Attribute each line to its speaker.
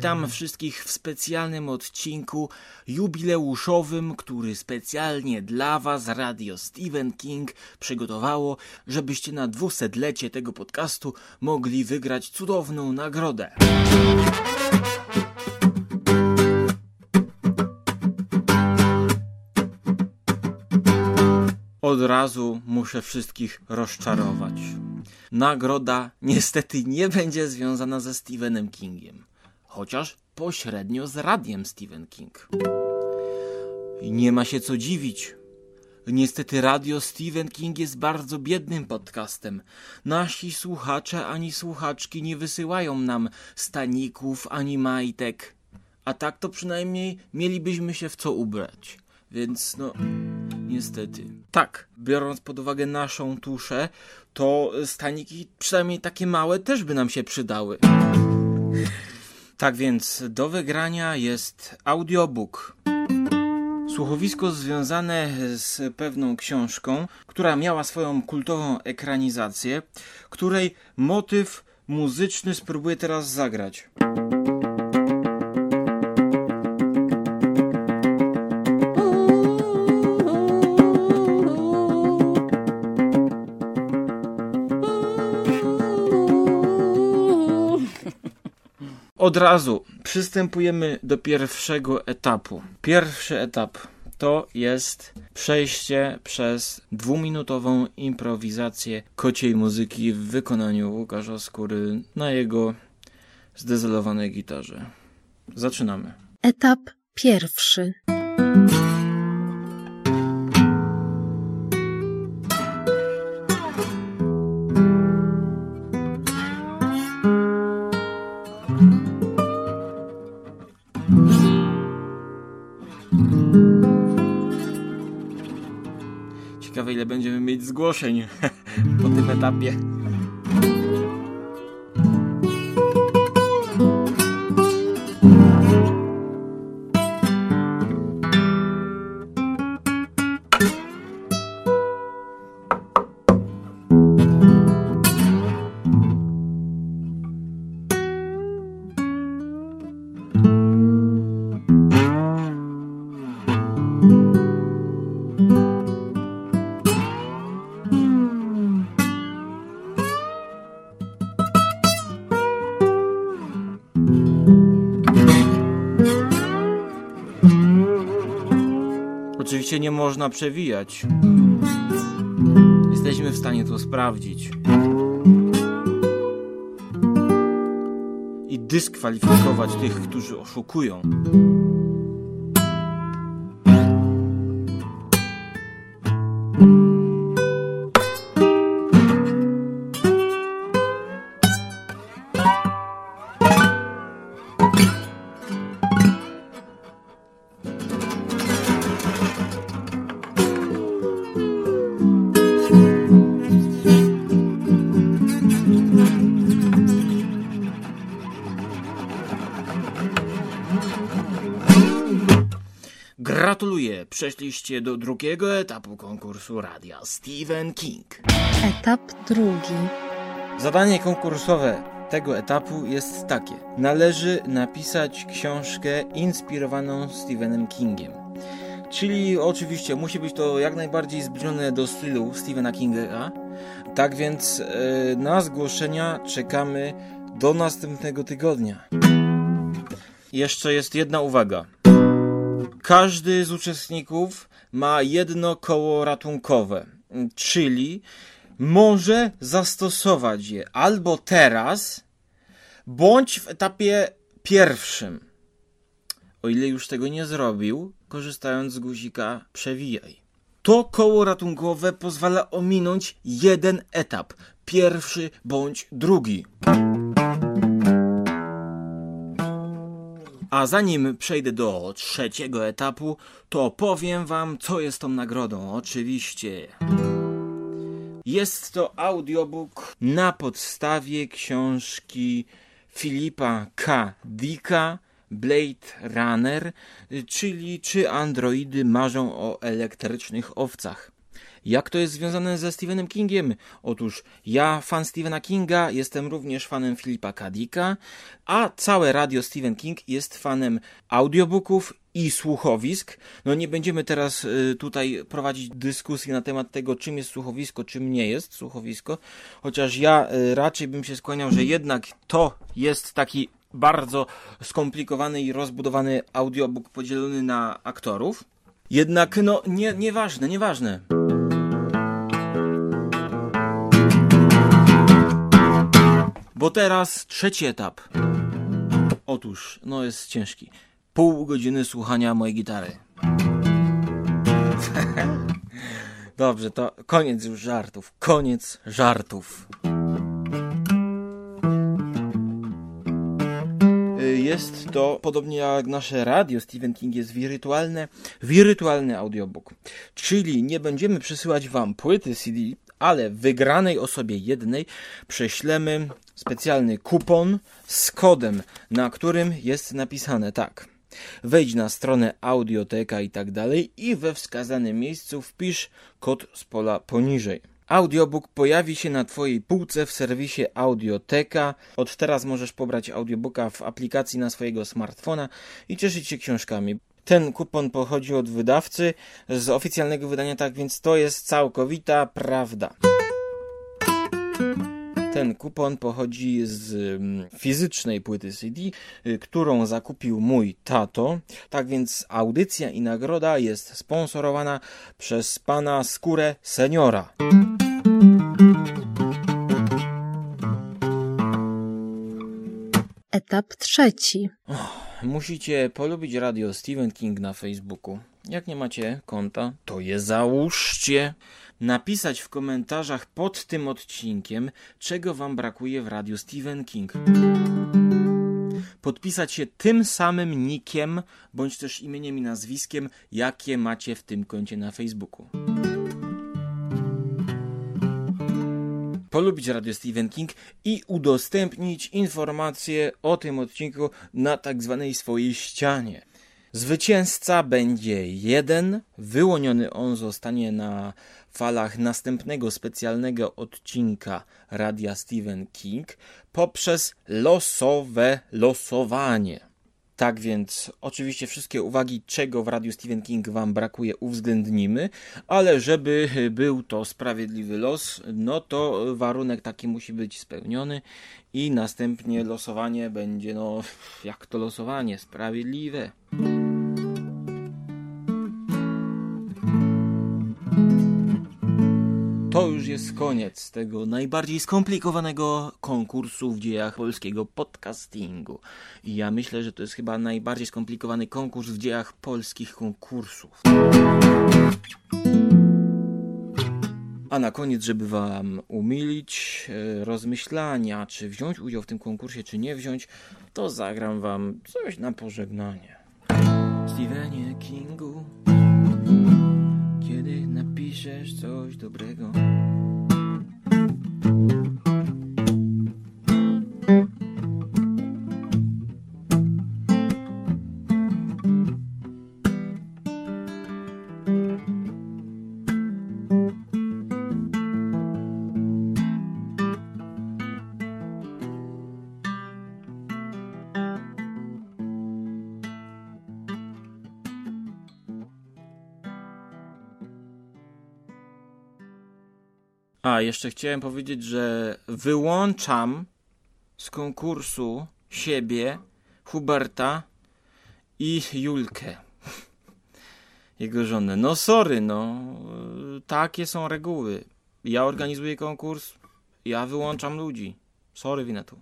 Speaker 1: Witam wszystkich w specjalnym odcinku jubileuszowym, który specjalnie dla Was Radio Stephen King przygotowało, żebyście na dwusetlecie tego podcastu mogli wygrać cudowną nagrodę. Od razu muszę wszystkich rozczarować. Nagroda niestety nie będzie związana ze Stephenem Kingiem, chociaż pośrednio z radiem Stephen King. Nie ma się co dziwić. Niestety radio Stephen King jest bardzo biednym podcastem. Nasi słuchacze ani słuchaczki nie wysyłają nam staników ani majtek. A tak to przynajmniej mielibyśmy się w co ubrać. Więc no, niestety. Tak, biorąc pod uwagę naszą tuszę, to staniki, przynajmniej takie małe, też by nam się przydały. Tak więc do wygrania jest audiobook. Słuchowisko związane z pewną książką, która miała swoją kultową ekranizację, której motyw muzyczny spróbuję teraz zagrać. Od razu przystępujemy do pierwszego etapu. Pierwszy etap to jest przejście przez dwuminutową improwizację kociej muzyki w wykonaniu Łukasza Skóry na jego zdezelowanej gitarze. Zaczynamy.
Speaker 2: Etap pierwszy.
Speaker 1: Będziemy mieć zgłoszeń po tym etapie. Nie można przewijać. Jesteśmy w stanie to sprawdzić. I dyskwalifikować tych, którzy oszukują. Gratuluję, przeszliście do drugiego etapu konkursu radia Stephen King.
Speaker 2: Etap drugi.
Speaker 1: Zadanie konkursowe tego etapu jest takie. Należy napisać książkę inspirowaną Stephenem Kingiem. Czyli oczywiście musi być to jak najbardziej zbliżone do stylu Stephena Kinga. Tak więc e, na zgłoszenia czekamy do następnego tygodnia. Jeszcze jest jedna uwaga. Każdy z uczestników ma jedno koło ratunkowe, czyli może zastosować je albo teraz, bądź w etapie pierwszym. O ile już tego nie zrobił, korzystając z guzika przewijaj. To koło ratunkowe pozwala ominąć jeden etap, pierwszy bądź drugi. A zanim przejdę do trzeciego etapu, to powiem wam, co jest tą nagrodą. Oczywiście. Jest to audiobook na podstawie książki Filipa K. Dicka Blade Runner, czyli Czy androidy marzą o elektrycznych owcach. Jak to jest związane ze Stephenem Kingiem? Otóż ja, fan Stephena Kinga, jestem również fanem Filipa Kadika, a całe radio Stephen King jest fanem audiobooków i słuchowisk. No nie będziemy teraz y, tutaj prowadzić dyskusji na temat tego, czym jest słuchowisko, czym nie jest słuchowisko, chociaż ja y, raczej bym się skłaniał, że jednak to jest taki bardzo skomplikowany i rozbudowany audiobook podzielony na aktorów. Jednak, no, nie, nieważne, nieważne. Bo teraz trzeci etap. Otóż, no jest ciężki. Pół godziny słuchania mojej gitary. Dobrze, to koniec już żartów. Koniec żartów. Y, Jest to, podobnie jak nasze radio, Stephen King jest wirtualne, wirtualny audiobook. Czyli nie będziemy przesyłać wam płyty CD, ale wygranej osobie jednej prześlemy specjalny kupon z kodem, na którym jest napisane tak. Wejdź na stronę audioteka i tak dalej i we wskazanym miejscu wpisz kod z pola poniżej. Audiobook pojawi się na Twojej półce w serwisie Audioteka. Od teraz możesz pobrać audiobooka w aplikacji na swojego smartfona i cieszyć się książkami. Ten kupon pochodzi od wydawcy z oficjalnego wydania, tak więc to jest całkowita prawda. Ten kupon pochodzi z mm, fizycznej płyty CD, y, którą zakupił mój tato. Tak więc audycja i nagroda jest sponsorowana przez pana Skórę Seniora.
Speaker 2: Etap trzeci.
Speaker 1: Musicie polubić radio Stephen King na Facebooku. Jak nie macie konta, to je załóżcie. Napisać w komentarzach pod tym odcinkiem, czego wam brakuje w radiu Stephen King. Podpisać się tym samym nickiem, bądź też imieniem i nazwiskiem, jakie macie w tym koncie na Facebooku. Polubić Radio Stephen King i udostępnić informacje o tym odcinku na tak zwanej swojej ścianie. Zwycięzca będzie jeden, wyłoniony on zostanie na falach następnego specjalnego odcinka Radia Stephen King poprzez losowe losowanie. Tak więc, oczywiście wszystkie uwagi, czego w Radiu Stephen King Wam brakuje, uwzględnimy, ale żeby był to sprawiedliwy los, no to warunek taki musi być spełniony i następnie losowanie będzie, no, jak to losowanie, sprawiedliwe. Jest koniec tego najbardziej skomplikowanego konkursu w dziejach polskiego podcastingu. I ja myślę, że to jest chyba najbardziej skomplikowany konkurs w dziejach polskich konkursów. A na koniec, żeby Wam umilić e, rozmyślania, czy wziąć udział w tym konkursie, czy nie wziąć, to zagram Wam coś na pożegnanie. Stephenie Kingu, kiedy napiszesz coś dobrego. A, jeszcze chciałem powiedzieć, że wyłączam z konkursu siebie, Huberta i Julkę. Jego żonę. No sorry, no. Takie są reguły. Ja organizuję konkurs, ja wyłączam ludzi. Sorry, Winetu.